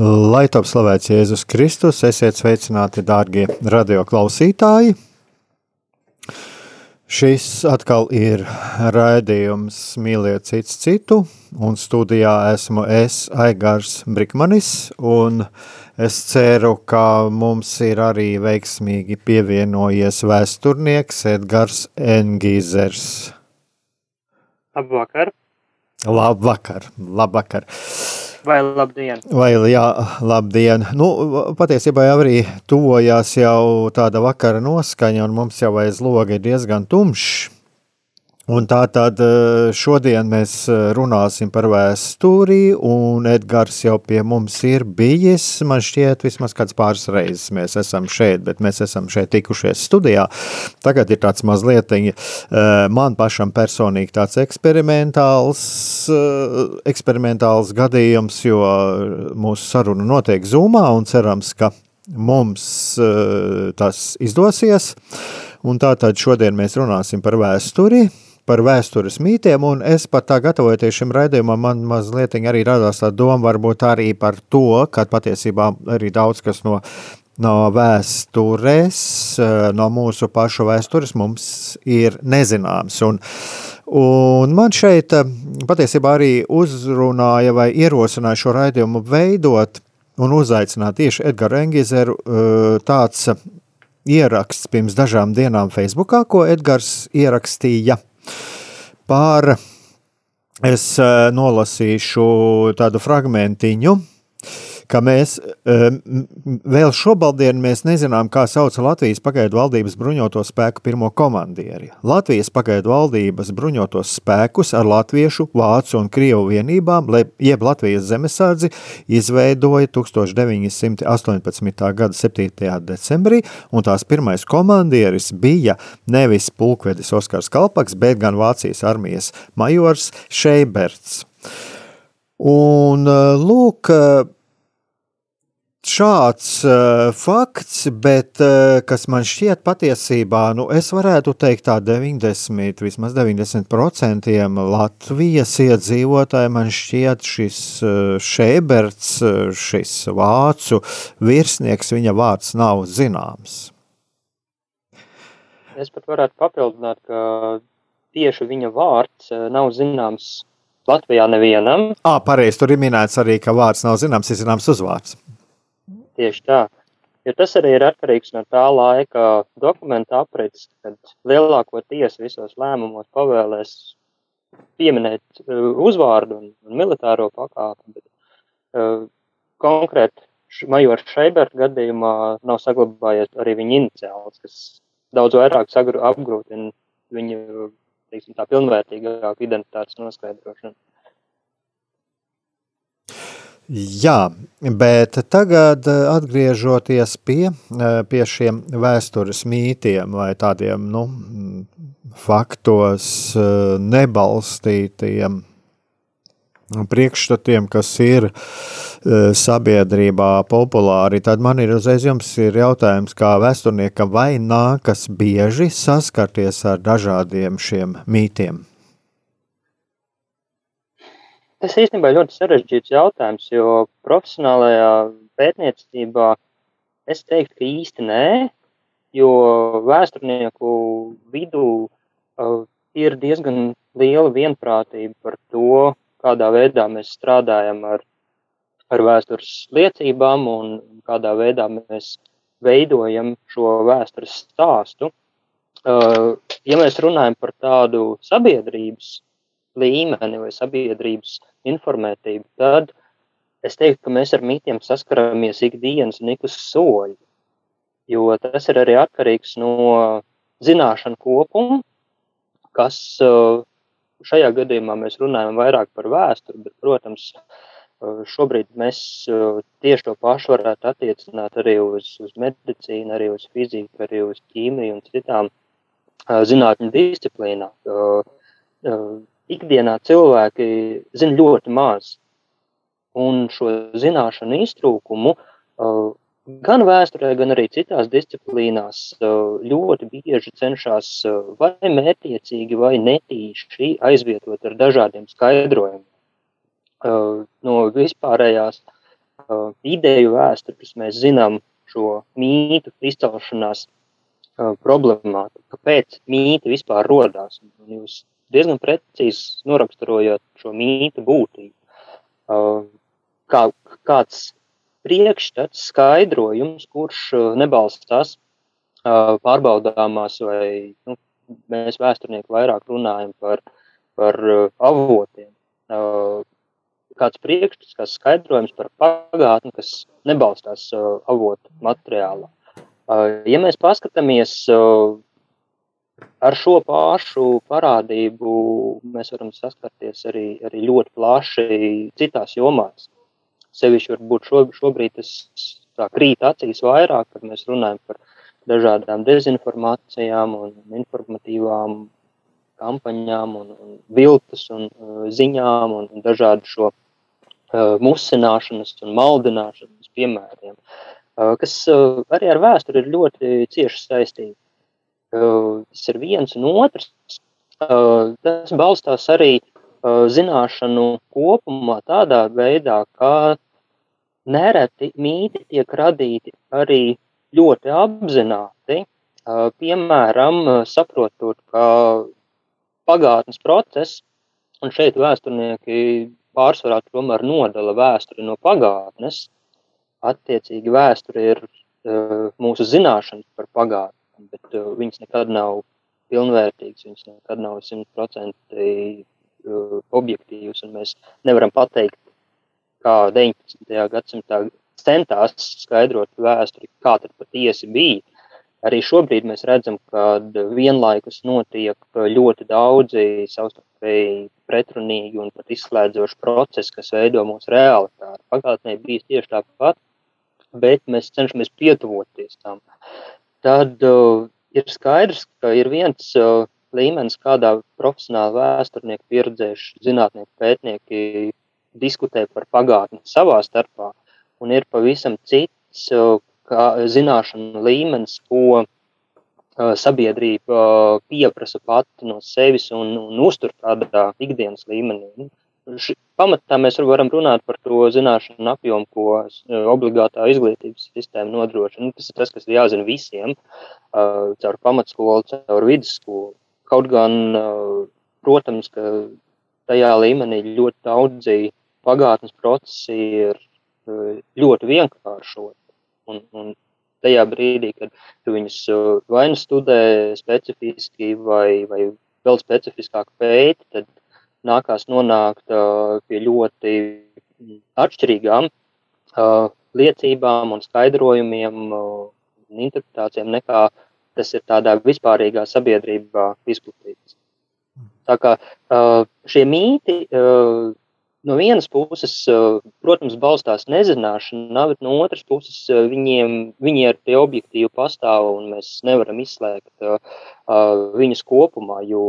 Lai top slavēts Jēzus Kristus, esiet sveicināti, dārgie radioklausītāji! Šis atkal ir raidījums Mīliet cits citu, un studijā esmu es, Aigars Brikmanis, un es ceru, ka mums ir arī veiksmīgi pievienojies vēsturnieks Edgars Engīzers. Labvakar! Labvakar, labvakar! Vai labdien! Vai jā, labdien! Nu, patiesībā jau arī tuvojās jau tāda vakara noskaņa, un mums jau aiz loga ir diezgan tumšs. Un tā tad eh, šodien mēs eh, runāsim par vēsturi, un Edgars jau pie mums ir bijis. Man šķiet, vismaz kāds pāris reizes mēs esam šeit, bet mēs esam šeit tikušies studijā. Tagad ir tāds mazliet eh, man pašam personīgi tāds eksperimentāls, eksperimentāls gadījums, jo mūsu saruna notiek Zoomā un cerams, ka mums tas izdosies. Un tātad šodien mēs runāsim par vēsturi, par vēstures mītiem, un es pat tā gatavojoties šim raidījumam, man mazliet arī radās tā doma varbūt arī par to, ka patiesībā arī daudz kas no, no vēstures, no mūsu pašu vēstures mums ir nezināms, un Un man šeit patiesībā arī uzrunāja vai ierosināja šo raidījumu veidot un uzaicināt tieši Edgars Engizeru tāds ieraksts pirms dažām dienām Facebookā, ko Edgars ierakstīja par, es eh, nolasīšu tādu fragmentiņu, ka mēs vēl šobaldien mēs nezinām, kā sauc Latvijas pagaidu valdības bruņoto spēku pirmo komandieri. Latvijas pagaidu valdības bruņotos spēkus ar latviešu, vācu un krievu vienībām, jeb Latvijas zemesardzi, izveidoja 1918. gada 7. decembrī, un tās pirmais komandieris bija nevis pulkvedis Oskars Kalpaks, bet gan Vācijas armijas majors Šeiberts. Un lūk, šāds uh, fakts, bet uh, kas man šķiet patiesībā, nu, es varētu teikt tā 90, vismaz 90% Latvijas iedzīvotāji man šķiet šis uh, Šēberts, šis vācu virsnieks, viņa vārds nav zināms. Es pat varētu papildināt, ka tieši viņa vārds nav zināms Latvijā nevienam. Ā, pareizi, tur ir minēts arī, ka vārds nav zināms, ir zināms uzvārds. Tieši tā. Jo tas arī ir atkarīgs no tā laika dokumenta aprits, kad lielākoties visos lēmumos pavēlēs pieminēt uh, uzvārdu un, un militāro pakāpi, bet uh, konkrēti majora Šeiberta gadījumā nav saglabājies arī viņa iniciāls, kas daudz vairāk apgrūtina viņu, teiksim, tā pilnvērtīgāku identitātes noskaidrošanu. Jā, bet tagad eh, atgriežoties pie, eh, pie šiem vēstures mītiem vai tādiem nu, faktos eh, nebalstītiem priekšstatiem, kas ir sabiedrībā populāri, tad man ir uzreiz jums ir jautājums, kā vēsturniekam, vai nākas bieži saskarties ar dažādiem šiem mītiem? Tas īstenībā ir ļoti sarežģīts jautājums, jo profesionālajā pētniecībā es teiktu, ka īsti nē, jo vēsturnieku vidū uh, ir diezgan liela vienprātība par to, kādā veidā mēs strādājam ar ar vēstures liecībām un kādā veidā mēs veidojam šo vēstures stāstu. Uh, ja mēs runājam par tādu sabiedrības līmeni vai sabiedrības informētību, tad es teiktu, ka mēs ar mītiem saskaramies ikdienas un ik uz soļu, jo tas ir arī atkarīgs no zināšanu kopuma, kas uh, šajā gadījumā mēs runājam vairāk par vēsturi, bet, protams, šobrīd mēs tieši to pašu varētu attiecināt arī uz, uz medicīnu, arī uz fiziku, arī uz ķīmiju un citām zinātņu disciplīnām. Ikdienā cilvēki zina ļoti maz, un šo zināšanu iztrūkumu gan vēsturē, gan arī citās disciplīnās ļoti bieži cenšas vai mērķiecīgi, vai netīši aizvietot ar dažādiem skaidrojumiem. No vispārējās ideju vēstures mēs zinām šo mītu izcelšanās problemātiku, kāpēc mīti vispār rodās. Un jūs diezgan precīzi noraksturojot šo mītu būtību. Kā, kāds priekšstats, skaidrojums, kurš nebalstās pārbaudāmās, vai nu, mēs vēsturnieki vairāk runājam par, par avotiem. Kāds priekšstats, kāds skaidrojums par pagātni, kas nebalstās avotu materiālā. Ja mēs paskatāmies ar šo pašu parādību, mēs varam saskarties arī, arī ļoti plaši citās jomās. Sevišķi varbūt šo, šobrīd tas krīt acīs vairāk, kad mēs runājam par dažādām dezinformācijām un informatīvām kampaņām un, un viltus un uh, ziņām un, un dažādu šo uh, musināšanas un maldināšanas piemēriem. Uh, kas arī ar vēsturi ir ļoti cieši saistīti. Tas ir viens un otrs. Tas balstās arī zināšanu kopumā tādā veidā, ka nereti mīti tiek radīti arī ļoti apzināti. Piemēram, saprotot, ka pagātnes process, un šeit vēsturnieki pārsvarā tomēr nodala vēsturi no pagātnes, attiecīgi vēsture ir uh, mūsu zināšanas par pagātni, bet uh, viņas nekad nav pilnvērtīgas, viņas nekad nav simtprocentīgi uh, objektīvas, un mēs nevaram pateikt, kā 19. gadsimtā centās skaidrot vēsturi, kā tad patiesi bija. Arī šobrīd mēs redzam, ka vienlaikus notiek ļoti daudzi savstarpēji pretrunīgi un pat izslēdzoši procesi, kas veido mūsu realitāti. Pagātnē bija tieši tāpat, bet mēs cenšamies pietuvoties tam. Tad uh, ir skaidrs, ka ir viens uh, līmenis, kādā profesionāli vēsturnieki, pieredzējuši zinātnieki, pētnieki diskutē par pagātni savā starpā, un ir pavisam cits uh, zināšanu līmenis, ko uh, sabiedrība uh, pieprasa pati no sevis un, un uztur tādā ikdienas līmenī pamatā mēs varam runāt par to zināšanu apjomu, ko obligātā izglītības sistēma nodrošina. Nu, tas ir tas, kas ir jāzina visiem, uh, caur pamatskolu, caur vidusskolu. Kaut gan, uh, protams, ka tajā līmenī ļoti daudzi pagātnes procesi ir uh, ļoti vienkāršoti. Un, un tajā brīdī, kad tu viņus vai nu studē specifiski vai, vai vēl specifiskāk pēti, tad nākās nonākt pie ļoti atšķirīgām liecībām un skaidrojumiem un interpretācijām nekā tas ir tādā vispārīgā sabiedrībā izplatīts. Tā kā šie mīti no vienas puses, protams, balstās nezināšanā, bet no otras puses viņiem, viņi ir tie objektīvi pastāv un mēs nevaram izslēgt uh, viņus kopumā, jo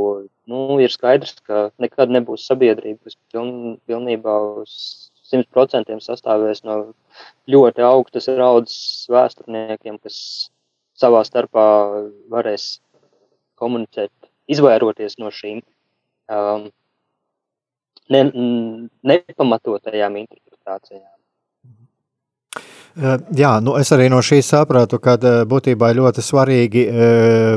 nu, ir skaidrs, ka nekad nebūs sabiedrība, kas piln, pilnībā uz 100% sastāvēs no ļoti augstas raudzes vēsturniekiem, kas savā starpā varēs komunicēt, izvairoties no šīm um, ne, nepamatotajām interpretācijām. Jā, nu es arī no šī sapratu, ka būtībā ļoti svarīgi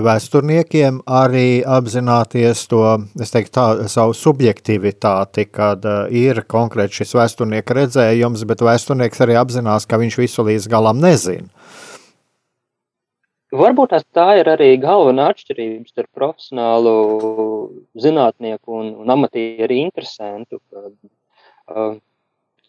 vēsturniekiem arī apzināties to, es teiktu tā, savu subjektivitāti, kad ir konkrēti šis vēsturnieka redzējums, bet vēsturnieks arī apzinās, ka viņš visu līdz galam nezina. Varbūt tā ir arī galvenā atšķirība starp profesionālu zinātnieku un, un amatieru interesantu. Kad, uh,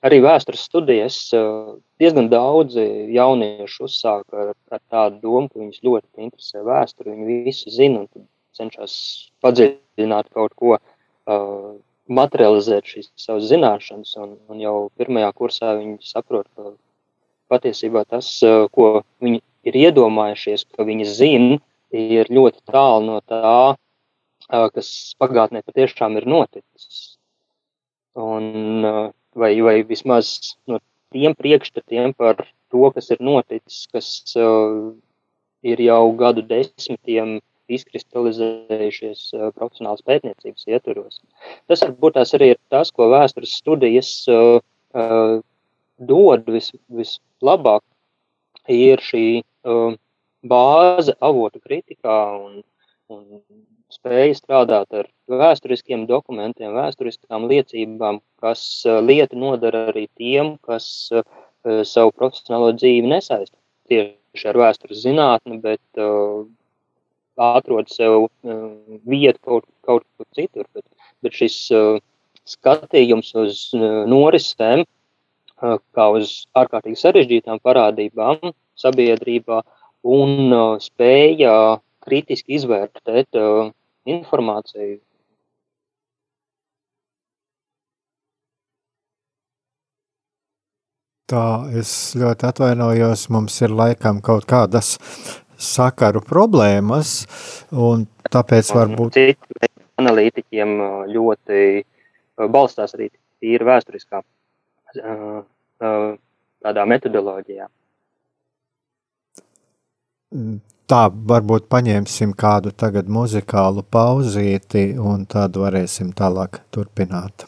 arī vēstures studijas uh, diezgan daudzi jaunieši uzsāka ar, ar tādu domu, ka viņus ļoti interesē vēsture, viņi visu zina un cenšas padziļināt kaut ko, uh, materializēt šīs savas zināšanas, un, un jau pirmajā kursā viņi saprot, ka patiesībā tas, uh, ko viņi ir iedomājušies, ka viņi zina, ir ļoti tālu no tā, kas pagātnē patiešām ir noticis. Un, vai, vai vismaz no tiem priekšstatiem par to, kas ir noticis, kas uh, ir jau gadu desmitiem izkristalizējušies uh, profesionālas pētniecības ietvaros. Tas varbūt tās arī ir tas, ko vēstures studijas uh, uh, dod vis, vislabāk, ir šī um, bāze avotu kritikā un, un spēja strādāt ar vēsturiskiem dokumentiem, vēsturiskām liecībām, kas uh, lieta nodara arī tiem, kas uh, savu profesionālo dzīvi nesaista tieši ar vēstures zinātni, bet uh, atrod sev uh, vietu kaut, kaut kur citur. Bet, bet šis uh, skatījums uz uh, norisēm, uh, kā uz ārkārtīgi sarežģītām parādībām, sabiedrībā un uh, spēja kritiski izvērtēt uh, informāciju. Tā es ļoti atvainojos. Mums ir laikam kaut kādas sakaru problēmas, un tāpēc varbūt. Citi analītiķiem uh, ļoti balstās arī tīri vēsturiskā tādā metodoloģijā. Tā varbūt paņemsim kādu tagad muzikālu pauzīti, un tad varēsim tālāk turpināt.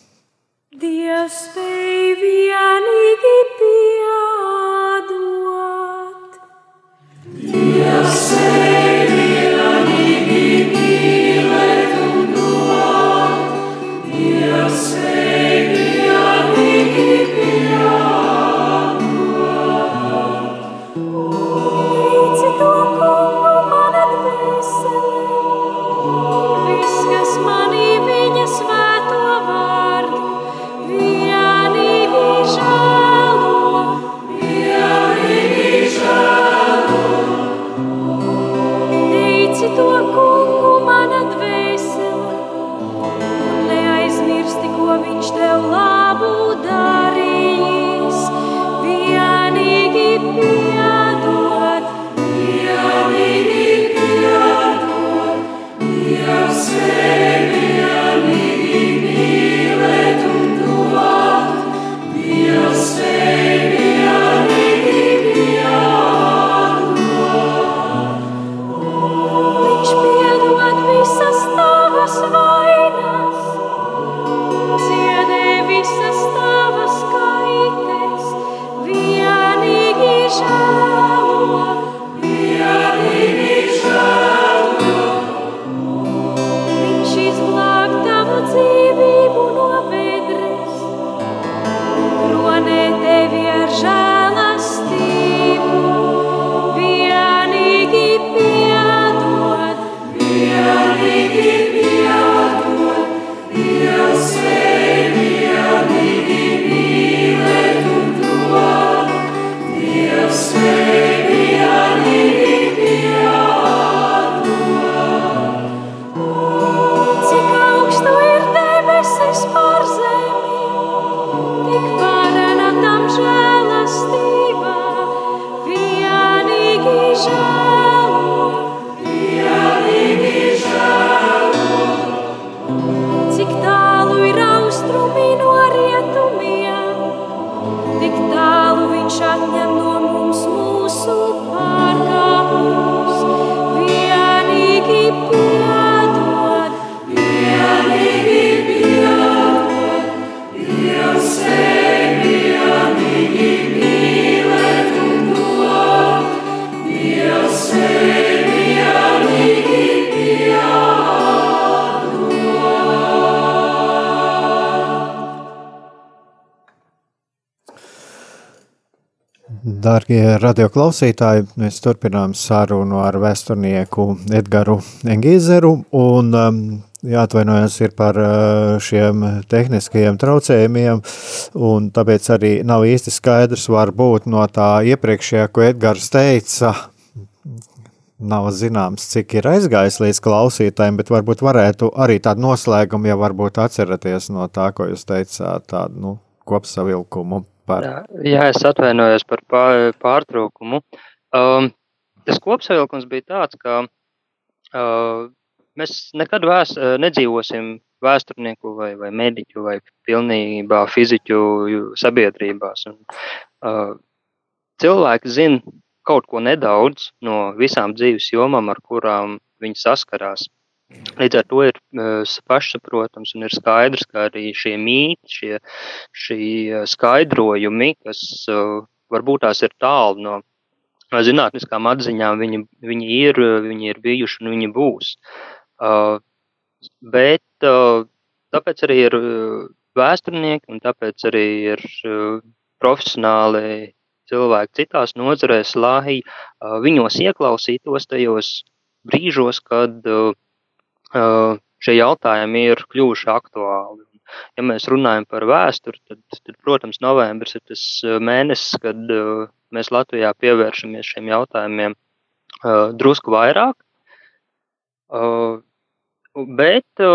Dievs spēj vienīgi piedot. Dievs spēj Darbie radioklausītāji, mēs turpinām sarunu ar vēsturnieku Edgars Engīzeru. Un, um, jāatvainojas par uh, šiem tehniskajiem traucējumiem, un tāpēc arī nav īsti skaidrs, varbūt no tā iepriekšējā, ko Edgars teica, nav zināms, cik ir aizgājis līdz klausītājiem, bet varbūt varētu arī tādu noslēgumu, ja varbūt atceraties no tā, ko jūs teicāt, tādu nu, kopsavilkumu par. Jā, jā, es atvainojos par pārtraukumu. Um, tas kopsavilkums bija tāds, ka uh, mēs nekad vēs, uh, nedzīvosim vēsturnieku vai, vai mediķu vai pilnībā fiziķu sabiedrībās. Un, uh, cilvēki zina kaut ko nedaudz no visām dzīves jomām, ar kurām viņi saskarās. Līdz ar to ir uh, pašsaprotams un ir skaidrs, ka arī šie mīti, šie, šie skaidrojumi, kas uh, varbūt tās ir tālu no zinātniskām atziņām, viņi, viņi, ir, viņi ir bijuši un viņi būs. Uh, bet uh, tāpēc arī ir vēsturnieki un tāpēc arī ir uh, profesionāli cilvēki citās nozarēs, lai uh, viņos ieklausītos tajos brīžos, kad uh, šie jautājumi ir kļuvuši aktuāli. Ja mēs runājam par vēsturi, tad, tad protams, novembris ir tas mēnesis, kad mēs Latvijā pievēršamies šiem jautājumiem drusku vairāk. Bet,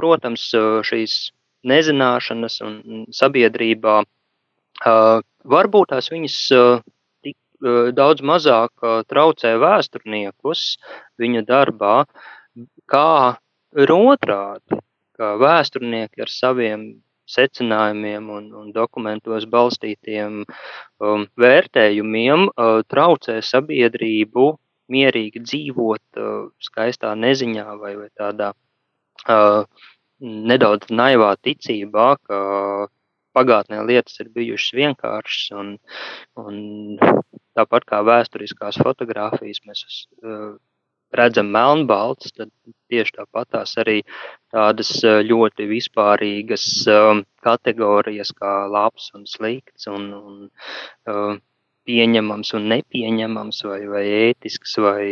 protams, šīs nezināšanas un sabiedrībā varbūt tās viņas tik daudz mazāk traucē vēsturniekus viņa darbā, kā ir otrādi, kā vēsturnieki ar saviem secinājumiem un, un dokumentos balstītiem um, vērtējumiem uh, traucē sabiedrību mierīgi dzīvot uh, skaistā neziņā vai, vai tādā uh, nedaudz naivā ticībā, ka pagātnē lietas ir bijušas vienkāršas un, un tāpat kā vēsturiskās fotogrāfijas mēs uh, redzam melnbalts, tad tieši tāpatās arī tādas eh, ļoti vispārīgas um, kategorijas kā labs un slikts un, un uh, pieņemams un nepieņemams vai, vai ētisks vai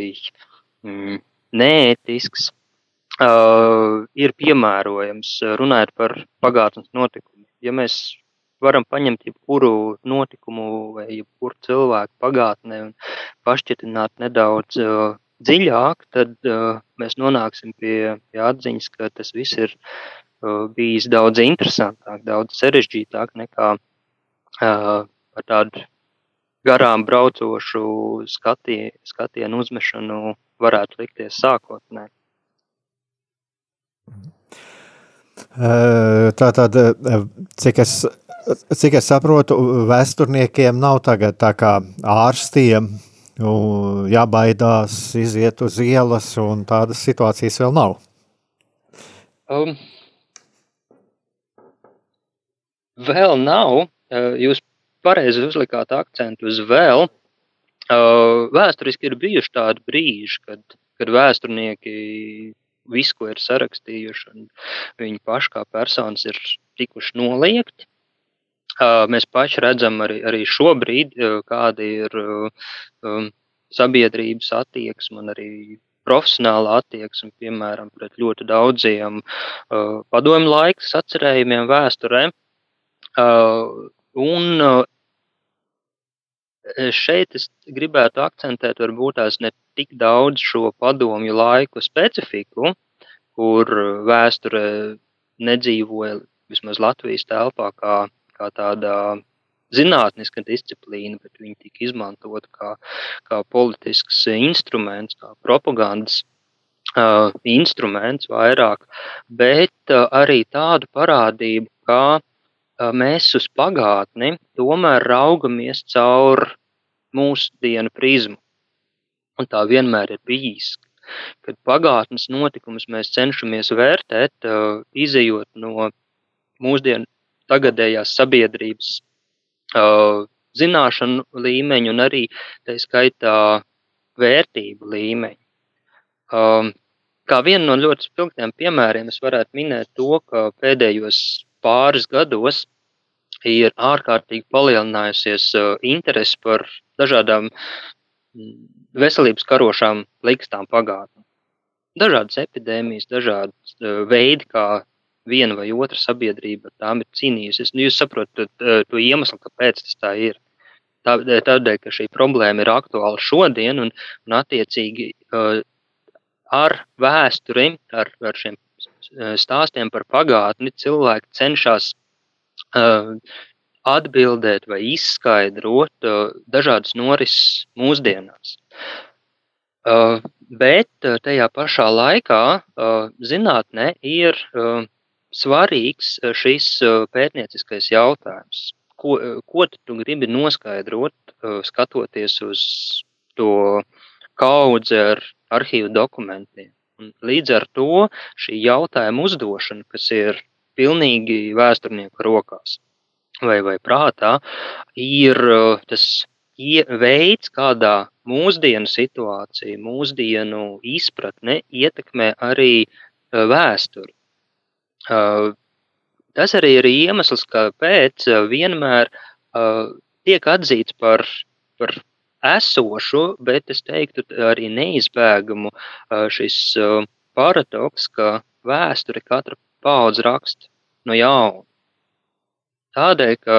mm, neētisks uh, ir piemērojams runājot par pagātnes notikumu. Ja mēs varam paņemt jebkuru notikumu vai jebkuru cilvēku pagātnē un pašķitināt nedaudz uh, dziļāk, tad uh, mēs nonāksim pie, pie atziņas, ka tas viss ir uh, bijis daudz interesantāk, daudz sarežģītāk nekā uh, ar tādu garām braucošu skatie, skatienu uzmešanu varētu likties sākotnē. Tā tad, cik es, cik es saprotu, vēsturniekiem nav tagad tā kā ārstiem jābaidās iziet uz ielas, un tādas situācijas vēl nav? Um, vēl nav. Uh, jūs pareizi uzlikāt akcentu uz vēl. Uh, vēsturiski ir bijuši tādi brīži, kad, kad vēsturnieki visu, ko ir sarakstījuši, un viņi paši kā personas ir tikuši noliegti. Mēs paši redzam arī, arī šobrīd, kāda ir sabiedrības attieksme un arī profesionāla attieksme, piemēram, pret ļoti daudziem padomju laiks atcerējumiem vēsturē. Un šeit es gribētu akcentēt varbūt tās ne tik daudz šo padomju laiku specifiku, kur vēsture nedzīvoja vismaz Latvijas telpā kā, kā tādā zinātniska disciplīna, bet viņi tika izmantota kā, kā politisks instruments, kā propagandas uh, instruments vairāk, bet uh, arī tādu parādību, kā uh, mēs uz pagātni tomēr raugamies caur mūsdienu prizmu. Un tā vienmēr ir bijis. Kad pagātnes notikumus mēs cenšamies vērtēt, uh, izējot no mūsdienu tagadējās sabiedrības uh, zināšanu līmeņu un arī tā skaitā vērtību līmeņu. Um, kā vienu no ļoti spilgtiem piemēriem es varētu minēt to, ka pēdējos pāris gados ir ārkārtīgi palielinājusies interese par dažādām veselības karošām likstām pagātnē. Dažādas epidēmijas, dažādas veidi, kā viena vai otra sabiedrība ar tām ir cīnījusies. Nu, jūs saprotat to iemeslu, kāpēc tas tā ir. Tādēļ, ka šī problēma ir aktuāla šodien, un, un attiecīgi ar vēsturi, ar, ar šiem stāstiem par pagātni, cilvēki cenšas atbildēt vai izskaidrot dažādas norises mūsdienās. Bet tajā pašā laikā zinātnē ir svarīgs šis pētnieciskais jautājums. Ko, ko tu gribi noskaidrot, skatoties uz to kaudzi ar arhīvu dokumentiem? Un līdz ar to šī jautājuma uzdošana, kas ir pilnīgi vēsturnieku rokās vai, vai prātā, ir tas veids, kādā mūsdienu situācija, mūsdienu izpratne ietekmē arī vēsturi. Uh, tas arī ir iemesls, kāpēc vienmēr tiek atzīts par, par esošu, bet es teiktu arī neizbēgamu šis paradoks, ka vēsture katra paudze raksta no jauna. Tādēļ, ka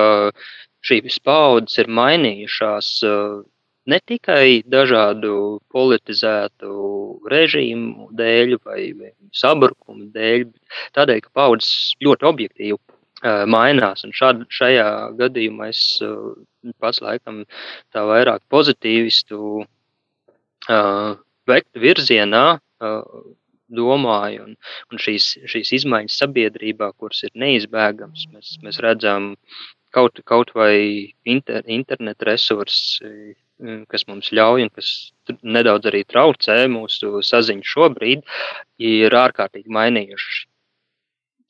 šīs paudzes ir mainījušās ne tikai dažādu politizētu režīmu dēļ vai, vai sabrukumu dēļ, bet tādēļ, ka paudzes ļoti objektīvi uh, mainās. Un šād, šajā gadījumā es uh, pats laikam tā vairāk pozitīvistu uh, vektu virzienā domāju, un, un šīs, šīs izmaiņas sabiedrībā, kuras ir neizbēgamas, mēs, mēs redzam kaut, kaut vai inter, internet resursi, kas mums ļauj un kas nedaudz arī traucē mūsu saziņu šobrīd, ir ārkārtīgi mainījuši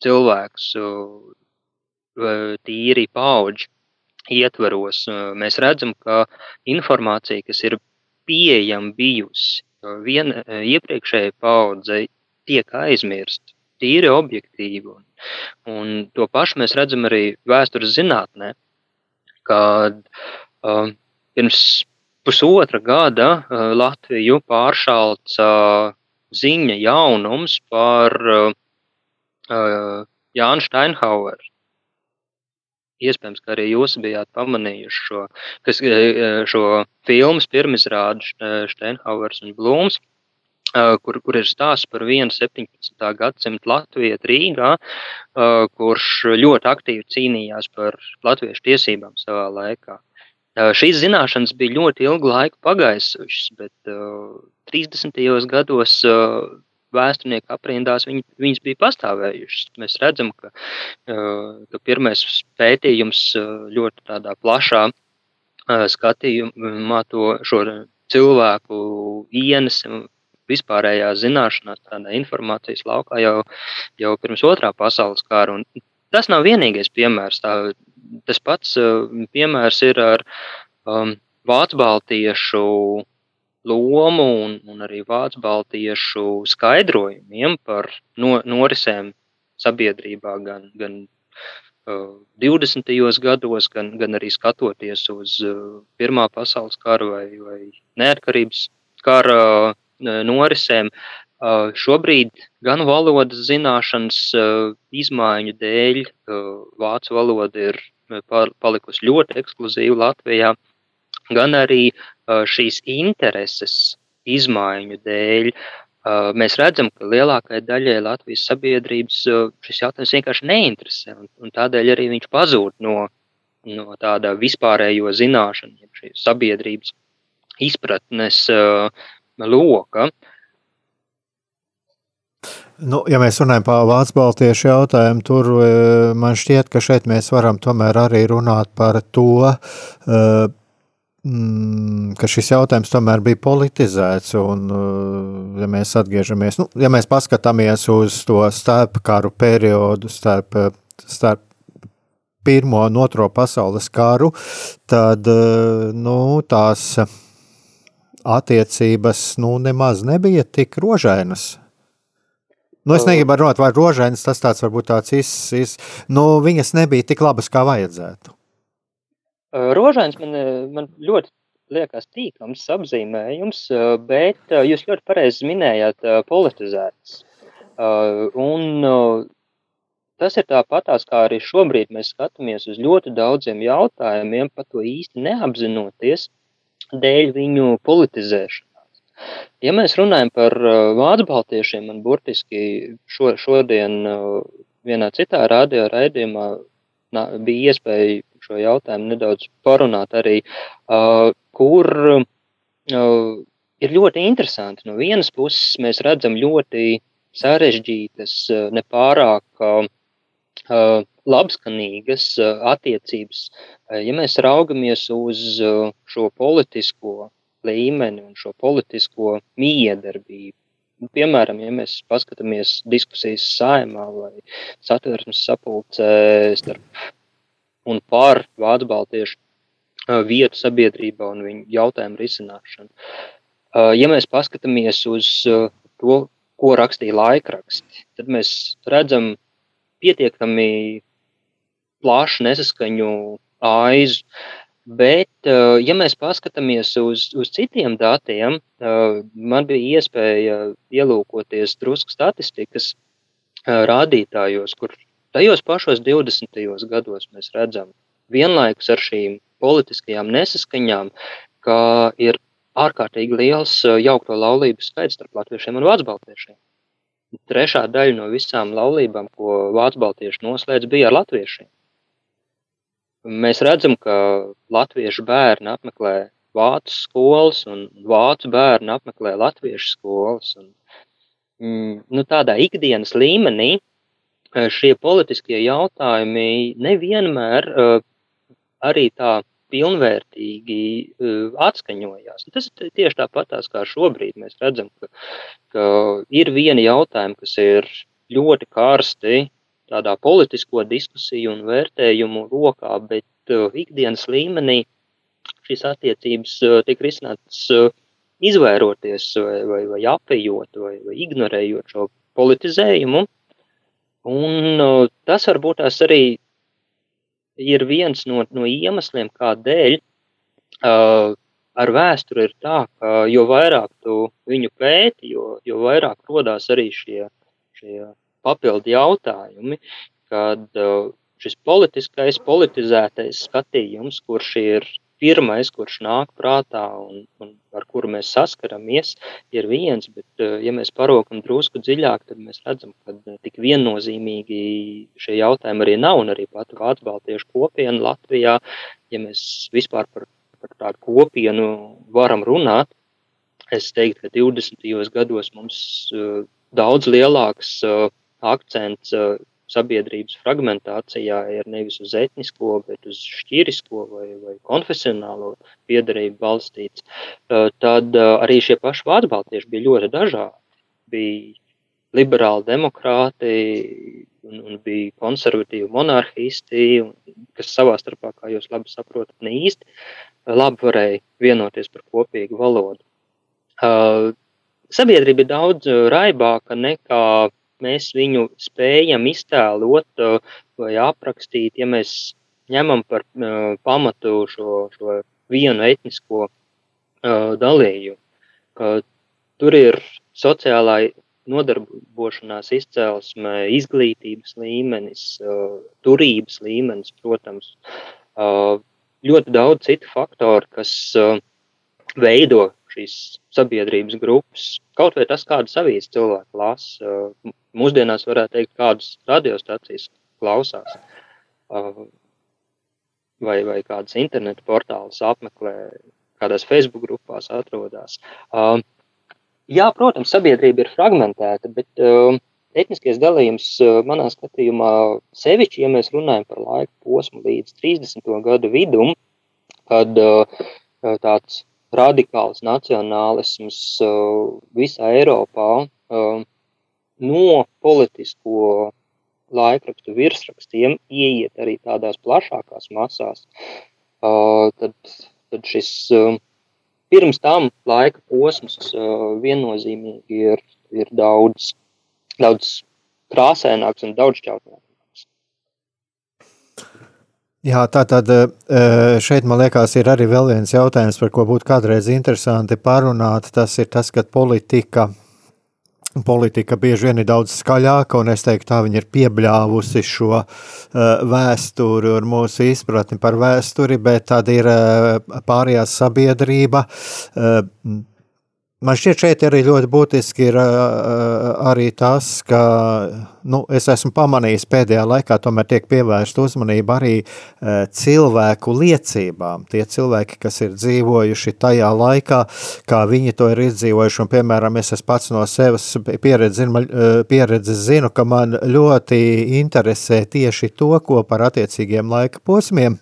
cilvēkus tīri paudžu ietvaros. Mēs redzam, ka informācija, kas ir pieejama bijusi viena e, iepriekšējā paudze tiek aizmirsta. Tīri objektīvi. Un, un to pašu mēs redzam arī vēstures zinātnē, kad uh, pirms pusotra gada uh, Latviju pāršalca uh, ziņa jaunums par uh, Jānu Steinhaueru iespējams, ka arī jūs bijāt pamanījuši šo, kas, šo filmu pirmizrādi Steinhauers un Blūms. Kur, kur ir stāsts par vienu 17. gadsimta Latviju Rīgā, kurš ļoti aktīvi cīnījās par latviešu tiesībām savā laikā. Šīs zināšanas bija ļoti ilgu laiku pagaisušas, bet 30. gados vēsturnieku aprindās viņi, viņas bija pastāvējušas. Mēs redzam, ka, ka pirmais pētījums ļoti tādā plašā skatījumā to šo cilvēku ienesam vispārējā zināšanās, tādā informācijas laukā jau, jau pirms otrā pasaules kara. Un tas nav vienīgais piemērs. Tā, tas pats piemērs ir ar um, Vācu baltiešu lomu un, un arī vācu baltiešu skaidrojumiem par no, norisēm sabiedrībā gan, gan uh, 20. gados, gan, gan arī skatoties uz uh, Pirmā pasaules kara vai, vai neatkarības kara norisēm. Uh, šobrīd gan valodas zināšanas uh, izmaiņu dēļ uh, vācu valoda ir uh, palikusi ļoti ekskluzīva Latvijā. Uh, gan arī šīs intereses izmaiņu dēļ. Mēs redzam, ka lielākajai daļai Latvijas sabiedrības šis jautājums vienkārši neinteresē, un, tādēļ arī viņš pazūd no, no tāda vispārējo zināšanu, sabiedrības izpratnes loka. Nu, ja mēs runājam par Vācu baltiešu jautājumu, tur man šķiet, ka šeit mēs varam tomēr arī runāt par to, Mm, ka šis jautājums tomēr bija politizēts. Un, uh, ja mēs atgriežamies, nu, ja mēs paskatāmies uz to starpkaru periodu, starp, starp Pirmo un Otro pasaules karu, tad nu, tās attiecības nu, nemaz nebija tik rožainas. Nu, es negribu runāt, vai rožēns tas tāds varbūt tāds iz, iz, nu, viņas nebija tik labas, kā vajadzētu. Rožēns man, man ļoti liekas tīkams apzīmējums, bet jūs ļoti pareizi minējāt politizēts. Un tas ir tāpatās, kā arī šobrīd mēs skatāmies uz ļoti daudziem jautājumiem, pat to īsti neapzinoties, dēļ viņu politizēšanas. Ja mēs runājam par vācu baltiešiem, man burtiski šo, šodien vienā citā radio raidījumā bija iespēja šo jautājumu nedaudz parunāt arī, kur ir ļoti interesanti. No vienas puses mēs redzam ļoti sarežģītas, nepārāk labskanīgas attiecības. Ja mēs raugamies uz šo politisko līmeni un šo politisko miedarbību. Nu, piemēram, ja mēs paskatāmies diskusijas saimā vai satversmes sapulcē starp un par vācu baltiešu vietu sabiedrībā un viņu jautājumu risināšanu. Ja mēs paskatāmies uz to, ko rakstīja laikraksti, tad mēs redzam pietiekami plašu nesaskaņu aizu. Bet, ja mēs paskatāmies uz, uz citiem datiem, man bija iespēja ielūkoties drusku statistikas rādītājos, kur tajos pašos 20. gados mēs redzam vienlaikus ar šīm politiskajām nesaskaņām, ka ir ārkārtīgi liels jaukto laulību skaits starp latviešiem un vācbaltiešiem. Trešā daļa no visām laulībām, ko vācbaltieši noslēdz, bija ar latviešiem. Mēs redzam, ka latviešu bērni apmeklē vācu skolas un vācu bērni apmeklē latviešu skolas. Un, mm, nu, tādā ikdienas līmenī eh, šie politiskie jautājumi nevienmēr uh, arī tā pilnvērtīgi uh, atskaņojās. Un tas ir tieši tāpatās kā šobrīd. Mēs redzam, ka, ka ir vieni jautājumi, kas ir ļoti karsti tādā politisko diskusiju un vērtējumu rokā, bet uh, ikdienas līmenī šīs attiecības uh, tiek risinātas uh, izvairoties vai, vai, vai apējot vai, vai ignorējot šo politizējumu. Un uh, tas varbūt tās arī ir viens no, no iemesliem, kādēļ uh, ar vēsturi ir tā, ka jo vairāk tu viņu pēti, jo, jo vairāk rodās arī šie, šie papildu jautājumi, kad uh, šis politiskais, politizētais skatījums, kurš ir pirmais, kurš nāk prātā un, un ar kuru mēs saskaramies, ir viens, bet, uh, ja mēs parokam drusku dziļāk, tad mēs redzam, ka uh, tik viennozīmīgi šie jautājumi arī nav, un arī pat Vācu Baltiešu kopiena Latvijā, ja mēs vispār par, par tādu kopienu varam runāt, es teiktu, ka 20. gados mums daudz lielāks uh, akcents uh, sabiedrības fragmentācijā ir nevis uz etnisko, bet uz šķirisko vai, vai konfesionālo piedarību balstīts, uh, tad uh, arī šie paši vācbaltieši bija ļoti dažādi. Bija liberāli demokrāti un, un bija konservatīvi monarhisti, kas savā starpā, kā jūs labi saprotat, ne īsti labi varēja vienoties par kopīgu valodu. Sabiedrība ir daudz raibāka nekā mēs viņu spējam iztēlot vai aprakstīt, ja mēs ņemam par pamatu šo, šo vienu etnisko dalījumu. Tur ir sociālā nodarbošanās izcelsme, izglītības līmenis, turības līmenis, protams, ļoti daudz citu faktoru, kas veido šīs sabiedrības grupas. Kaut vai tas, kādas avīzes cilvēki lasa, mūsdienās varētu teikt, kādas radiostacijas klausās, vai, vai kādas internetu portālus apmeklē, kādās Facebook grupās atrodas. Jā, protams, sabiedrība ir fragmentēta, bet etniskais dalījums manā skatījumā sevišķi, ja mēs runājam par laiku posmu līdz 30. gadu vidum, kad tāds radikāls nacionālisms visā Eiropā no politisko laikrakstu virsrakstiem ieiet arī tādās plašākās masās, tad, tad šis pirms tam laika posms viennozīmīgi ir, ir daudz daudz krāsaināks un daudz šķautnāks. Jā, tā tad šeit man liekas, ir arī vēl viens jautājums, par ko būtu kādreiz interesanti parunāt. Tas ir tas, ka politika politika bieži vien ir daudz skaļāka, un es teiktu, tā viņa ir piebļāvusi šo uh, vēsturi un mūsu izpratni par vēsturi, bet tad ir uh, pārējā sabiedrība. Man šķiet, šeit arī ļoti būtiski ir arī tas, ka nu, es esmu pamanījis pēdējā laikā, tomēr tiek pievērsta uzmanība arī cilvēku liecībām. Tie cilvēki, kas ir dzīvojuši tajā laikā, kā viņi to ir izdzīvojuši. Un, piemēram, es pats no sevis pieredzes zinu, ka man ļoti interesē tieši to, ko par attiecīgiem laika posmiem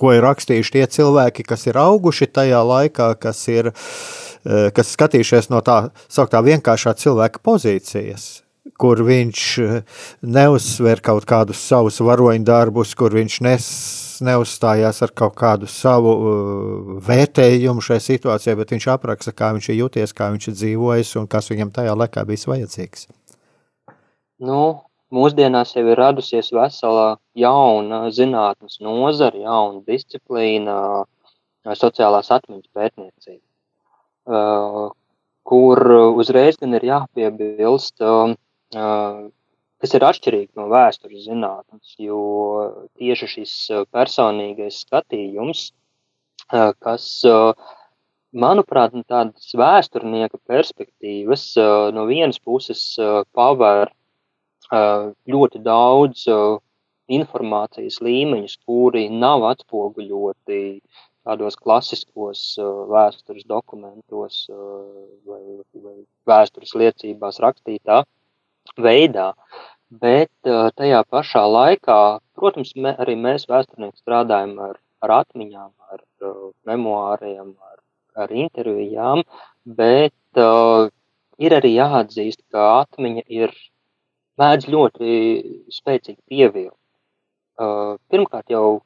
ko ir rakstījuši tie cilvēki, kas ir auguši tajā laikā, kas ir uh, kas skatījušies no tā sauktā vienkāršā cilvēka pozīcijas, kur viņš eh, neuzsver kaut kādus savus varoņu darbus, kur viņš nes, neuzstājās ar kaut kādu savu uh, vērtējumu šai situācijai, bet viņš apraksta, kā viņš ir jūties, kā viņš ir dzīvojis un kas viņam tajā laikā bijis vajadzīgs. Nu, mūsdienās jau ir radusies vesela jauna zinātnes nozara, jauna disciplīna, sociālās atmiņas pētniecība. Uh, kur uzreiz gan ir jāpiebilst, uh, kas ir atšķirīgi no vēstures zinātnes, jo tieši šis uh, personīgais skatījums, kas, manuprāt, no tādas vēsturnieka perspektīvas no vienas puses paver ļoti daudz informācijas līmeņus, kuri nav atspoguļoti tādos klasiskos uh, vēstures dokumentos uh, vai, vai vēstures liecībās rakstītā veidā. Bet uh, tajā pašā laikā, protams, me, arī mēs vēsturnieki strādājam ar, ar atmiņām, ar memoāriem, ar, ar intervijām, bet uh, ir arī jāatzīst, ka atmiņa ir mēdz ļoti spēcīgi pievilkt. Uh, pirmkārt jau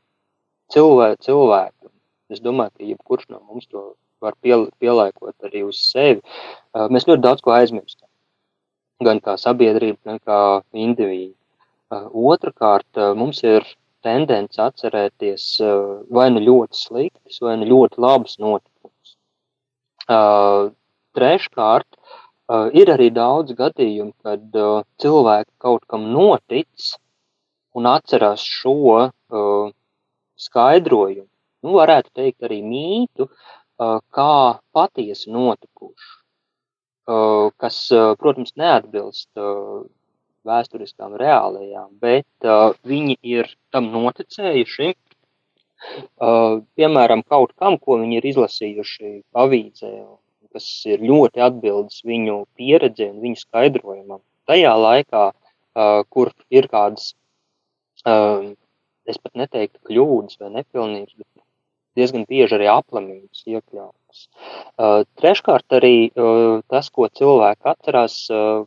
cilvē, cilvēkam, Es domāju, ka jebkurš no mums to var piel, pielāgot arī uz sevi. Mēs ļoti daudz ko aizmirstam. Gan kā sabiedrība, gan kā indivīdi. Otrakārt, mums ir tendence atcerēties vai nu ļoti sliktas, vai nu ļoti labas notikumus. Treškārt, ir arī daudz gadījumu, kad cilvēki kaut kam notic un atcerās šo skaidrojumu nu, varētu teikt, arī mītu, kā patiesi notikuši, kas, protams, neatbilst vēsturiskām reālajām, bet viņi ir tam noticējuši. Piemēram, kaut kam, ko viņi ir izlasījuši avīzē, kas ir ļoti atbildes viņu pieredzē un viņu skaidrojumam. Tajā laikā, kur ir kādas, es pat neteiktu kļūdas vai nepilnības, bet diezgan bieži arī aplamības iekļautas. Uh, treškārt arī uh, tas, ko cilvēki atcerās, uh,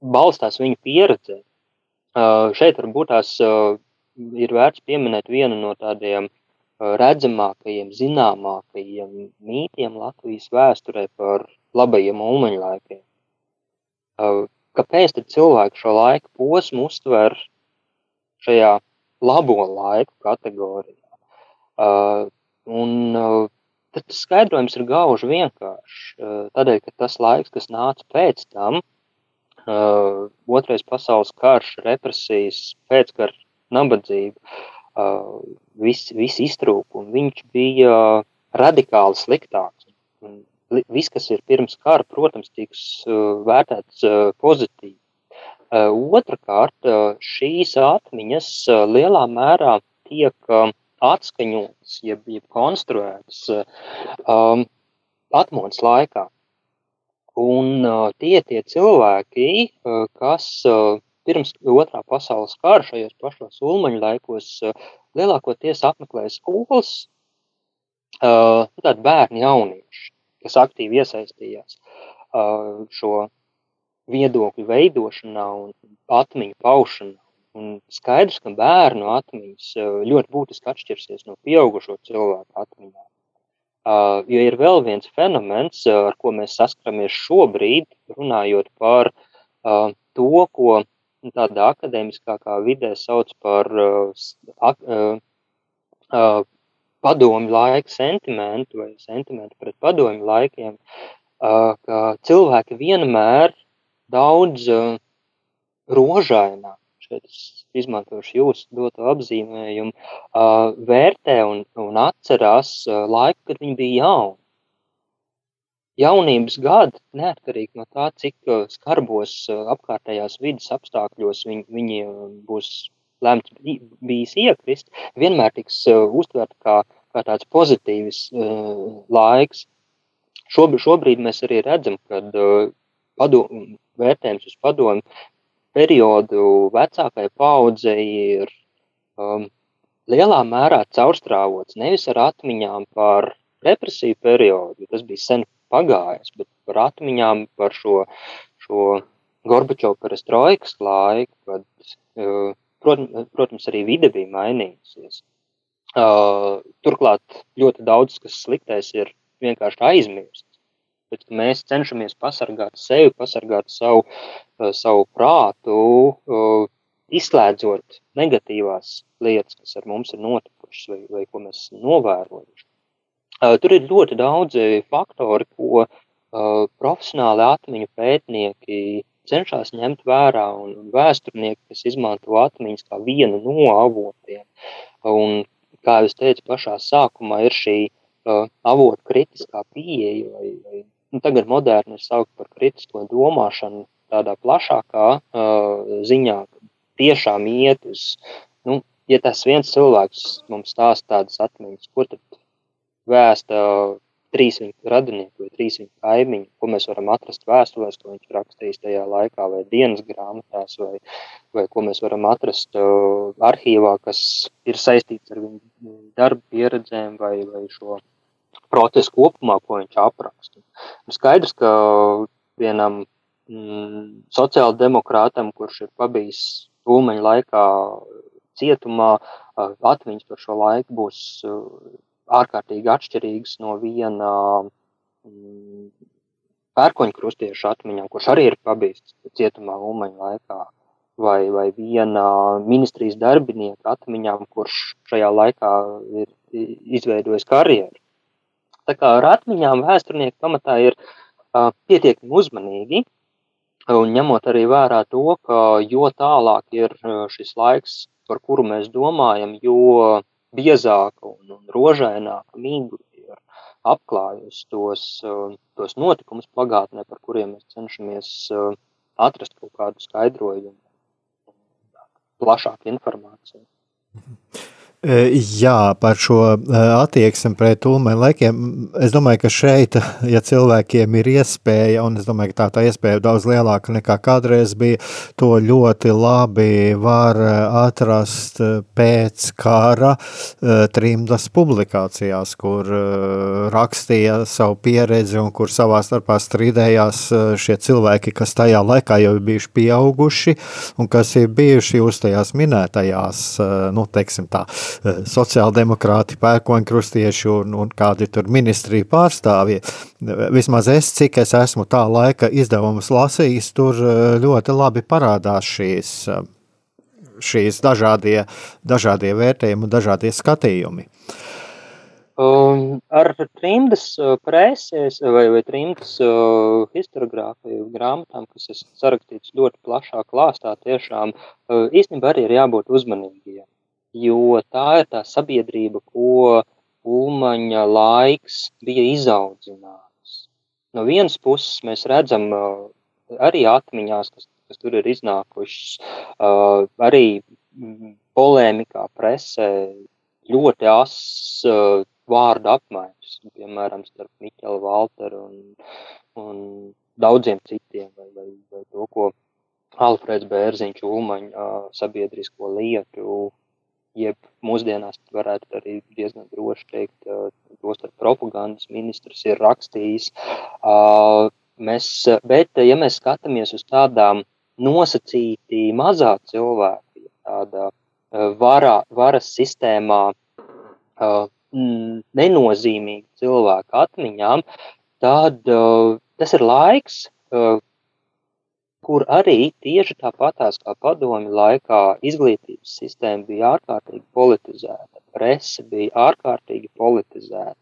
balstās viņu pieredzē. Uh, šeit varbūt tās uh, ir vērts pieminēt vienu no tādiem uh, redzamākajiem, zināmākajiem mītiem Latvijas vēsturē par labajiem ulmaņu laikiem. Uh, kāpēc cilvēki šo laiku posmu uztver šajā labo laiku kategorijā? Uh, un uh, tas skaidrojums ir gauži vienkāršs. Uh, tādēļ, ka tas laiks, kas nāca pēc tam, otrais pasaules karš, represijas, pēckara nabadzība, viss vis iztrūkums, viņš bija radikāli sliktāks. Viss, kas ir pirms kara, protams, tiks vērtēts pozitīvi. Otrakārt, šīs atmiņas lielā mērā tiek uh, atskaņotas, jeb, jeb konstruētas um, atmodas laikā. Un uh, tie tie cilvēki, uh, kas uh, pirms otrā pasaules kara šajos pašos ulmaņu laikos uh, lielākoties apmeklēja skolas, uh, tādi bērni jaunieši, kas aktīvi iesaistījās uh, šo viedokļu veidošanā un atmiņu paušanā. Un skaidrs, ka bērnu atmiņas eh, ļoti būtiski atšķirsies no pieaugušo cilvēku atmiņām. Uh, jo ir vēl viens fenomens, ar ko mēs saskaramies šobrīd, runājot par uh, to, ko tādā akadēmiskākā vidē sauc par uh, padomu laika sentimentu vai sentimentu pret padomu laikiem, ka cilvēki vienmēr daudz rožaināk šeit es izmantošu jūsu doto apzīmējumu, uh, vērtē un, un atcerās uh, laiku, kad viņi bija jauni. Jaunības gadi, neatkarīgi no tā, cik uh, skarbos apkārtējās vidas apstākļos viņi, viņi būs lemts bijis iekrist, vienmēr tiks uztvert kā, kā tāds pozitīvs laiks. Šobrīd, šobrīd mēs arī redzam, ka vērtējums uz padomu periodu vecākai paudzei ir um, lielā mērā caurstrāvots nevis ar atmiņām par represiju periodu, tas bija sen pagājis, bet par atmiņām par šo, šo Gorbačovu perestroikas laiku, kad, uh, protams, protams, arī vide bija mainījusies. Uh, turklāt ļoti daudz, kas sliktais, ir vienkārši aizmirsts bet mēs cenšamies pasargāt sevi, pasargāt savu, uh, savu prātu, uh, izslēdzot negatīvās lietas, kas ar mums ir notikušas vai, vai ko mēs novērojuši. Uh, tur ir ļoti daudzi faktori, ko profesionāli atmiņu pētnieki cenšas ņemt vērā, un vēsturnieki, kas izmanto atmiņas kā vienu no avotiem. Un, kā jau teicu, pašā sākumā ir šī uh, avotu kritiskā pieeja vai, vai nu, tagad moderni saukt par kritisko domāšanu tādā plašākā uh, ziņā, tiešām iet uz, nu, ja tas viens cilvēks mums stāsta tādas atmiņas, ko tad vēsta trīs viņa radinieki vai trīs viņa kaimiņi, ko mēs varam atrast vēstulēs, ko viņš rakstījis tajā laikā, vai dienas grāmatās, vai, vai ko mēs varam atrast uh, arhīvā, kas ir saistīts ar viņu darba pieredzēm vai, vai šo procesu kopumā, ko viņš apraksta. Nu, skaidrs, ka vienam mm, sociāldemokrātam, kurš ir pabijis Ulmaņa laikā cietumā, atmiņas par šo laiku būs ārkārtīgi atšķirīgas no viena mm, pērkoņu krustiešu atmiņām, kurš arī ir pabijis cietumā Ulmaņa laikā vai, vai viena ministrijas darbinieka atmiņām, kurš šajā laikā ir izveidojis karjeru. Tā kā ar atmiņām vēsturnieki pamatā ir uh, pietiekami uzmanīgi, un ņemot arī vērā to, ka jo tālāk ir šis laiks, par kuru mēs domājam, jo biezāka un, un rožaināka mīgla ir apklājusi tos, tos notikumus pagātnē, par kuriem mēs cenšamies atrast kaut kādu skaidrojumu, plašāku informāciju. Mhm. Jā, par šo attieksmi pret ulmēm laikiem. Es domāju, ka šeit, ja cilvēkiem ir iespēja, un es domāju, ka tā, tā iespēja ir daudz lielāka nekā kādreiz bija, to ļoti labi var atrast pēc kara trimdas publikācijās, kur rakstīja savu pieredzi un kur savā starpā strīdējās šie cilvēki, kas tajā laikā jau ir bijuši pieauguši un kas ir bijuši uz tajās minētajās, nu, teiksim tā, Eh, sociāldemokrāti, pērkoņkrustieši un, un kādi tur ministrija pārstāvji. Vismaz es, cik es esmu tā laika izdevumus lasījis, tur eh, ļoti labi parādās šīs, eh, šīs dažādie, dažādie vērtējumi, dažādie skatījumi. Um, ar trimdas presēs vai, vai trimdas uh, historiogrāfiju grāmatām, kas ir sarakstīts ļoti plašā klāstā, tiešām uh, īstenībā arī ir jābūt uzmanīgiem jo tā ir tā sabiedrība, ko Ulmaņa laiks bija izaudzinājis. No vienas puses mēs redzam uh, arī atmiņās, kas, kas tur ir iznākušas, uh, arī polēmikā presē ļoti ass uh, vārdu apmaiņas, piemēram, starp Miķelu Valteru un, un daudziem citiem, vai, vai, vai to, ko Alfreds Bērziņš Ulmaņa sabiedrisko lietu jeb mūsdienās varētu arī diezgan droši teikt, tos ar propagandas ministrs ir rakstījis. Mēs, bet, ja mēs skatāmies uz tādām nosacītī mazā cilvēka, tādā varā, varas sistēmā nenozīmīgu cilvēku atmiņām, tad tas ir laiks, kur arī tieši tāpatās kā padomi laikā izglītības sistēma bija ārkārtīgi politizēta, prese bija ārkārtīgi politizēta.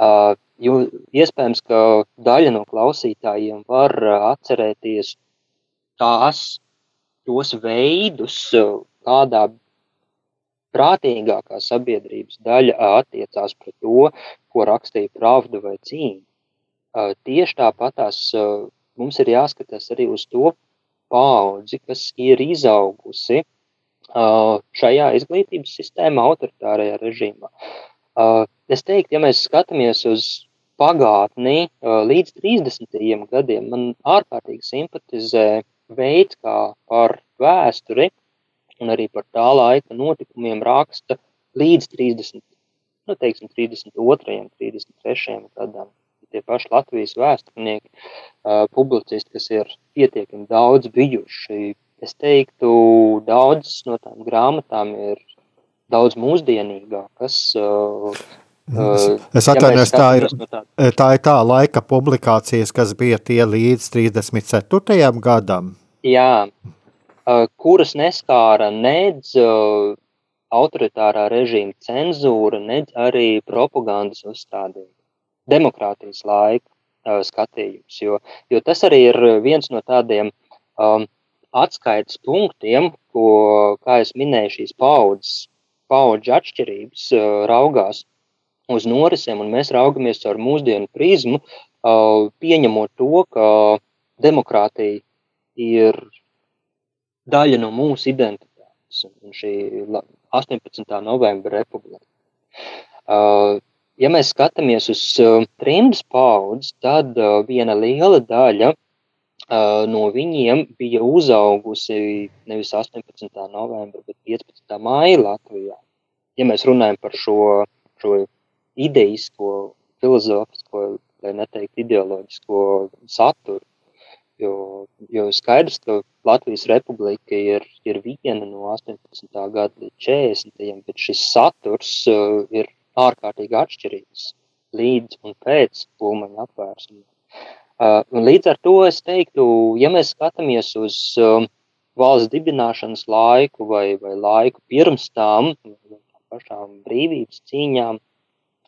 Uh, jo iespējams, ka daļa no klausītājiem var atcerēties tās, tos veidus, kādā prātīgākā sabiedrības daļa attiecās pret to, ko rakstīja Pravda vai Cīņa. Tieši tāpatās mums ir jāskatās arī uz to paudzi, kas ir izaugusi šajā izglītības sistēmā, autoritārajā režīmā. Es teiktu, ja mēs skatāmies uz pagātni līdz 30. gadiem, man ārkārtīgi simpatizē veids, kā par vēsturi un arī par tā laika notikumiem raksta līdz 30, nu, teiksim, 32. 33. gadam tie paši Latvijas vēsturnieki, uh, publicisti, kas ir pietiekami daudz bijuši. Es teiktu, daudzas no tām grāmatām ir daudz mūsdienīgākas. Uh, Es atvainojos, tā ir, tā ir tā laika publikācijas, kas bija tie līdz 34. gadam. Jā, kuras neskāra nedz autoritārā režīma cenzūra, nedz arī propagandas uzstādījumi demokrātijas laika uh, skatījums. Jo, jo tas arī ir viens no tādiem um, atskaites punktiem, ko, kā jau minēju, šīs paudzes, paudžu atšķirības uh, raugās uz norisēm, un mēs raugamies caur mūsdienu prizmu, uh, pieņemot to, ka demokrātija ir daļa no mūsu identitātes un šī 18. novembra republika. Uh, ja mēs skatāmies uz uh, trimdas paudzes, tad uh, viena liela daļa uh, no viņiem bija uzaugusi nevis 18. novembra, bet 15. maija Latvijā. Ja mēs runājam par šo, šo idejisko, filozofisko, lai neteikt ideoloģisko saturu, jo, jo skaidrs, ka Latvijas republika ir, ir viena no 18. gada līdz 40. bet šis saturs uh, ir ārkārtīgi atšķirīgas līdz un pēc pulmaņa apvērsuma. Uh, līdz ar to es teiktu, ja mēs skatāmies uz um, valsts dibināšanas laiku vai, vai laiku pirms tām, pašām brīvības cīņām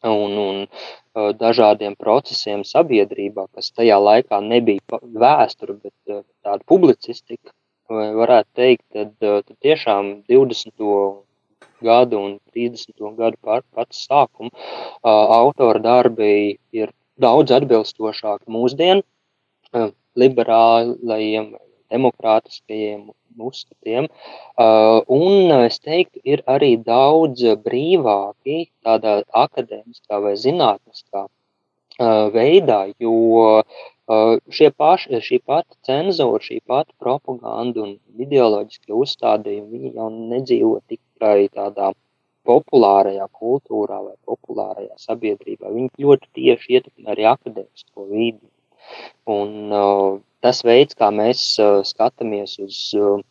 un, un uh, dažādiem procesiem sabiedrībā, kas tajā laikā nebija vēsture, bet uh, tāda publicistika, varētu teikt, tad, tad tiešām 20 gadu un 30. gadu par pats sākumu, autora darbi ir daudz atbilstošāki mūsdienu liberālajiem, demokrātiskajiem uzskatiem. Un es teiktu, ir arī daudz brīvāki tādā akadēmiskā vai zinātniskā veidā, jo šie paši, šī pati cenzūra, šī pati propaganda un ideoloģiskie uzstādījumi, viņi jau nedzīvo tik tikai tādā populārajā kultūrā vai populārajā sabiedrībā. Viņi ļoti tieši ietekmē arī akadēmisko vidi. Un uh, tas veids, kā mēs uh, skatāmies uz uh,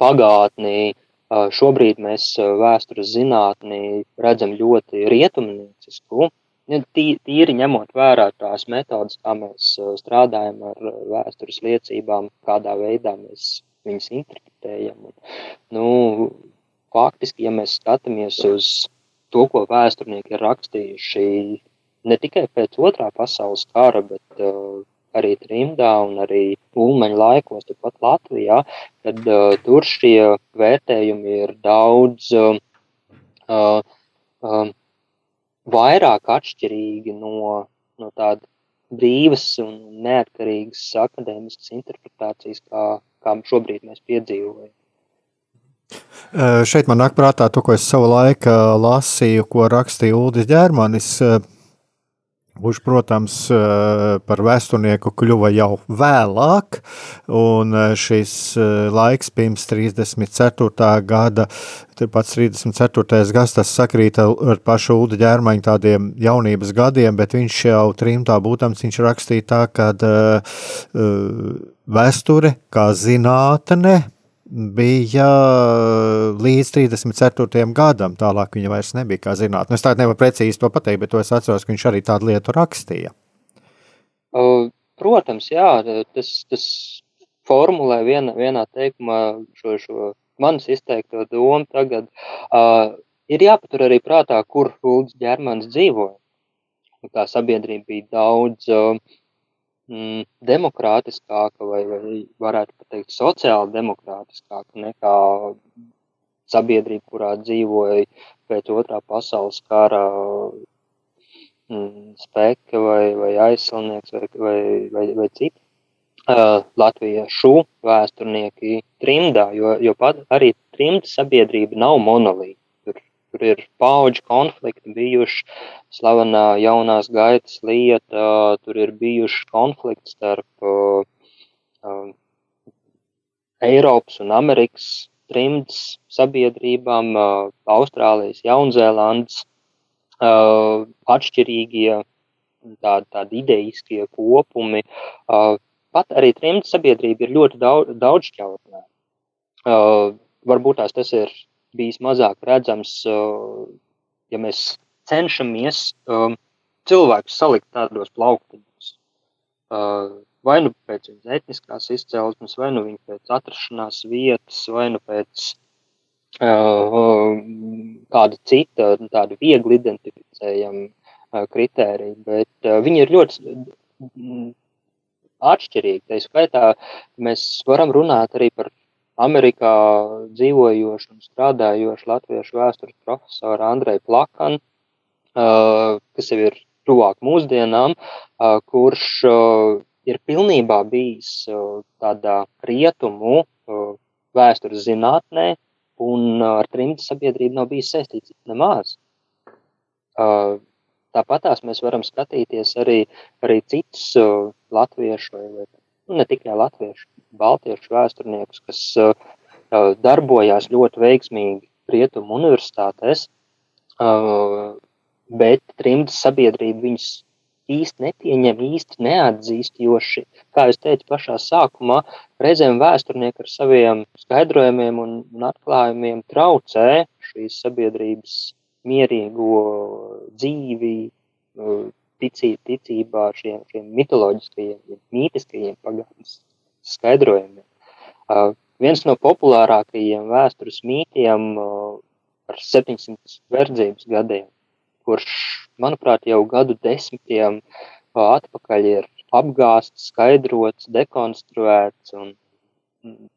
pagātni, šobrīd mēs vēstures zinātnī redzam ļoti rietumniecisku, tīri ņemot vērā tās metodas, kā mēs strādājam ar vēstures liecībām, kādā veidā mēs viņas interpretējam. Nu, faktiski, ja mēs skatāmies uz to, ko vēsturnieki ir rakstījuši ne tikai pēc otrā pasaules kara, bet uh, arī trimdā un arī ulmeņa laikos, turpat Latvijā, tad uh, tur šie vērtējumi ir daudz uh, uh, vairāk atšķirīgi no, no tāda brīvas un neatkarīgas akadēmiskas interpretācijas, kā, kā šobrīd mēs piedzīvojam. Šeit man nāk prātā to, ko es savu laiku lasīju, ko rakstīja Ulris Ģermanis. Kurš, protams, par vēsturnieku kļuva jau vēlāk, un šis laiks pirms 34. gada, pats 34. gads, tas sakrīt ar pašu Ulda ģērmaņa tādiem jaunības gadiem, bet viņš jau trimtā būtams, viņš rakstīja tā, ka vēsture kā zinātne, bija līdz 34. gadam. Tālāk viņa vairs nebija kā zinātnē. Es tādu nevaru precīzi to pateikt, bet es atceros, ka viņš arī tādu lietu rakstīja. Protams, jā, tas, tas formulē vienā, vienā teikumā šo, šo manas izteikto domu tagad, uh, ir jāpatur arī prātā, kur Ulds ģermans dzīvoja. Tā sabiedrība bija daudz uh, mm, demokrātiskāka vai, vai varētu teikt sociāli demokrātiskāka nekā sabiedrība, kurā dzīvoja pēc otrā pasaules kara mm, spēka vai, vai aizsilnieks vai, vai, vai, vai citi uh, latviešu vēsturnieki trimdā, jo, jo pat arī trimda sabiedrība nav monolīta. Tur, ir paudžu konflikti bijuši, slavenā jaunās gaitas lieta, tur ir bijuši konflikti starp uh, uh, Eiropas un Amerikas trimdas sabiedrībām, uh, Austrālijas, Jaunzēlandes, uh, atšķirīgie tādi, tādi ideiskie kopumi, uh, pat arī trimta sabiedrība ir ļoti daudz, daudzšķautnē. Uh, varbūt tās tas ir bijis mazāk redzams, uh, ja mēs cenšamies um, cilvēkus salikt tādos plauktiņos. Uh, vai nu pēc viņas etniskās izcelsmes, vai nu viņa pēc atrašanās vietas, vai nu pēc kāda cita, tāda viegli identificējama kritērija. Bet viņi ir ļoti atšķirīgi. Tā skaitā mēs varam runāt arī par Amerikā dzīvojošu un strādājošu latviešu vēstures profesoru Andreju Plakanu, kas jau ir tuvāk mūsdienām, kurš ir pilnībā bijis tādā rietumu vēstures zinātnē, un ar trimdu sabiedrību nav bijis saistīts nemaz. Tāpatās mēs varam skatīties arī, arī citus latviešu, vai, nu, ne tikai latviešu, baltiešu vēsturniekus, kas uh, darbojās ļoti veiksmīgi Rietumu universitātēs, uh, bet trimdas sabiedrība viņus īsti nepieņem, īsti neatzīst, jo, ši, kā es teicu pašā sākumā, reizēm vēsturnieki ar saviem skaidrojumiem un, un atklājumiem traucē šīs sabiedrības mierīgo dzīvi, ticī, ticībā šiem, šiem mitoloģiskajiem, mītiskajiem pagātnes skaidrojumiem. Uh, viens no populārākajiem vēstures mītiem uh, ar 700 verdzības gadiem, kurš, manuprāt, jau gadu desmitiem uh, atpakaļ ir apgāsts, skaidrots, dekonstruēts un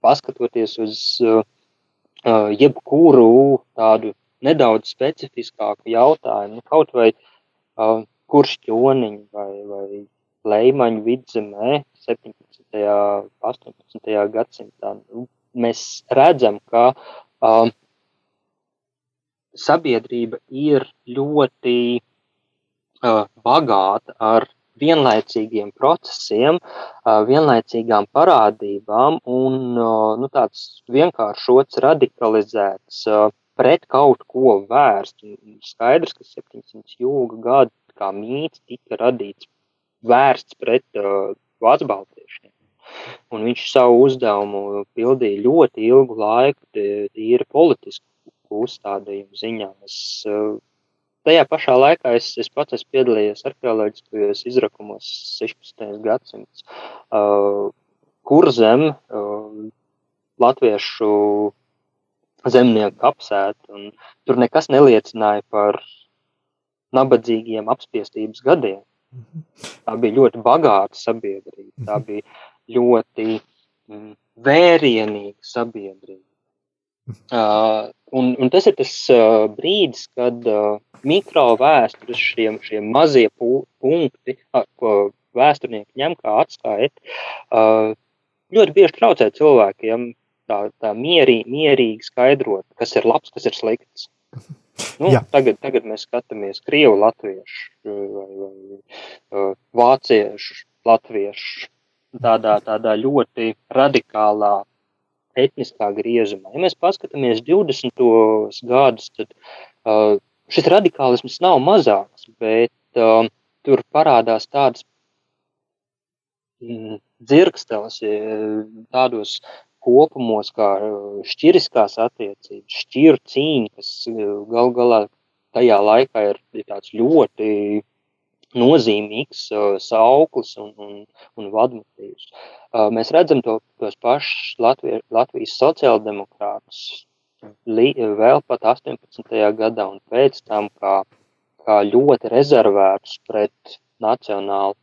paskatoties uz uh, jebkuru tādu nedaudz specifiskāku jautājumu, nu, kaut vai uh, kurš ķoniņi vai, vai leimaņu vidzemē 17. un 18. gadsimtā. Nu, mēs redzam, ka um, sabiedrība ir ļoti uh, bagāta ar vienlaicīgiem procesiem, uh, vienlaicīgām parādībām un uh, nu, tāds vienkāršots, radikalizēts uh, pret kaut ko vērsts. Skaidrs, ka 700 jūga gadu kā mīts tika radīts vērsts pret uh, vācu baltiešiem. Un viņš savu uzdevumu pildīja ļoti ilgu laiku, tīri politisku uzstādījumu ziņā. Es, uh, tajā pašā laikā es, es pats esmu piedalījies arheoloģiskajos izrakumos 16. gadsimts, uh, kur zem uh, latviešu zemnieku apsēt. Tur nekas neliecināja par nabadzīgiem apspiestības gadiem. Tā bija ļoti bagāta sabiedrība, tā mhm. bija ļoti mm, vērienīga sabiedrība. Uh, un, un tas ir tas uh, brīdis, kad uh, mikrovēstures, šie, šie mazie pu punkti, uh, ko vēsturnieki ņem kā atskaiti, uh, ļoti bieži traucē cilvēkiem tā, tā mierī, mierīgi skaidrot, kas ir labs, kas ir slikts. Nu, Jā. tagad, tagad mēs skatāmies krievu, latviešu vai, vai uh, vāciešu, latviešu tādā, tādā ļoti radikālā etniskā griezumā. Ja mēs paskatāmies 20. gadus, tad uh, šis radikālisms nav mazāks, bet uh, tur parādās tādas mm, dzirksteles, tādos kopumos, kā šķiriskās attiecības, šķiru cīņa, kas gal galā tajā laikā ir, ir tāds ļoti nozīmīgs uh, sauklis un, un, un vadmotīvs. Mēs redzam to, tos pašus Latvie, Latvijas sociāldemokrātus vēl pat 18. gadā un pēc tam kā, kā ļoti rezervētus pret nacionālu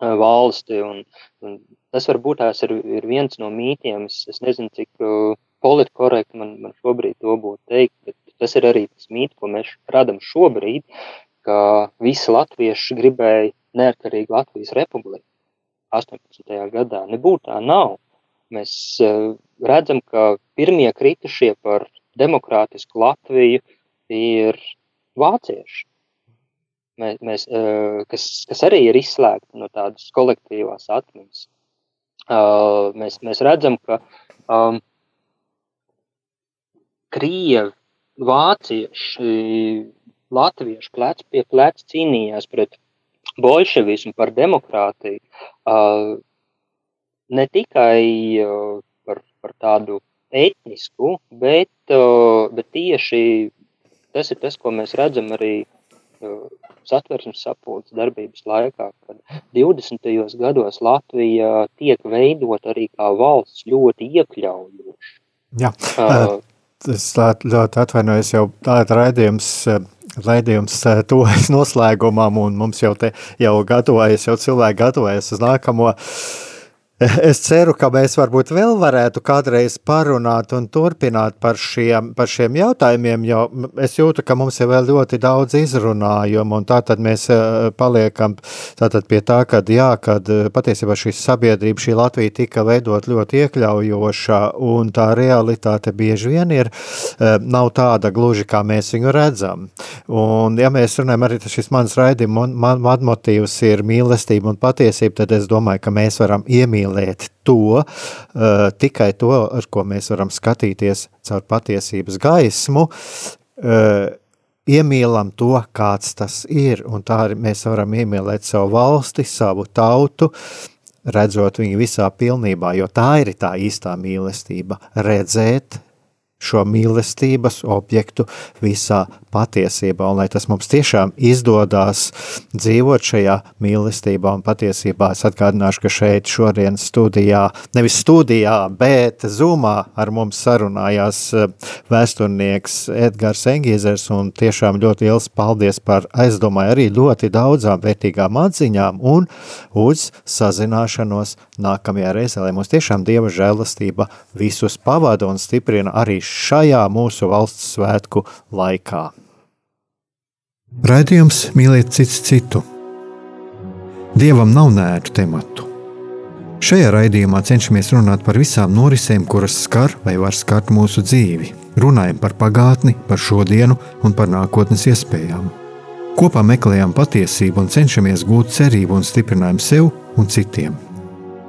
valsti. Un, un tas varbūt tās ir, ir viens no mītiem. Es, es nezinu, cik uh, politkorekti man, man šobrīd to būtu teikt, bet tas ir arī tas mīts, ko mēs radam šobrīd, ka visi latvieši gribēja neatkarīgu Latvijas republiku 18. gadā. Nebūtu tā nav. Mēs uh, redzam, ka pirmie kritušie par demokrātisku Latviju ir vācieši. Mēs, mēs, uh, kas, kas arī ir izslēgti no tādas kolektīvās atmiņas. Mēs, mēs redzam, ka um, krievi, vācieši latvieši plec pie pleca cīnījās pret bolševismu, par demokrātiju, uh, ne tikai uh, par, par tādu etnisku, bet, uh, bet tieši tas ir tas, ko mēs redzam arī satversmes sapulces darbības laikā, kad 20. gados Latvija tiek veidot arī kā valsts ļoti iekļaujoši. Jā, uh, es ļoti atvainojos, jau tāda raidījums Raidījums tuvojas noslēgumam, un mums jau te jau gatavojas, jau cilvēki gatavojas uz nākamo uh, Es ceru, ka mēs varbūt vēl varētu kādreiz parunāt un turpināt par šiem, par šiem jautājumiem, jo es jūtu, ka mums ir vēl ļoti daudz izrunājumu, un tā tad mēs eh, paliekam tātad pie tā, ka jā, kad eh, patiesībā šī sabiedrība, šī Latvija tika veidot ļoti iekļaujoša, un tā realitāte bieži vien ir, eh, nav tāda gluži, kā mēs viņu redzam. Un ja mēs runājam, arī šis mans raidījuma man, man motīvs ir mīlestība un patiesība, tad es domāju, ka mēs varam iemīlēt iemīlēt to, uh, tikai to, ar ko mēs varam skatīties caur patiesības gaismu, uh, iemīlam to, kāds tas ir, un tā mēs varam iemīlēt savu valsti, savu tautu, redzot viņu visā pilnībā, jo tā ir tā īstā mīlestība, redzēt šo mīlestības objektu visā patiesībā, un lai tas mums tiešām izdodas dzīvot šajā mīlestībā un patiesībā. Es atgādināšu, ka šeit šodien studijā, nevis studijā, bet zumā ar mums sarunājās eh, vēsturnieks Edgars Engīzers, un tiešām ļoti liels paldies par aizdomāju arī ļoti daudzām vērtīgām atziņām un uz sazināšanos nākamajā reizē, lai mums tiešām Dieva žēlastība visus pavada un stiprina arī šajā mūsu valsts svētku laikā. Raidījums mīliet cits citu. Dievam nav nērtu tematu. Šajā raidījumā cenšamies runāt par visām norisēm, kuras skar vai var skart mūsu dzīvi. Runājam par pagātni, par šodienu un par nākotnes iespējām. Kopā meklējam patiesību un cenšamies gūt cerību un stiprinājumu sev un citiem.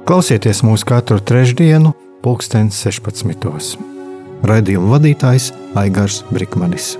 Klausieties mūsu katru trešdienu, pulksten 16. Raidījuma vadītājs Aigars Brikmanis.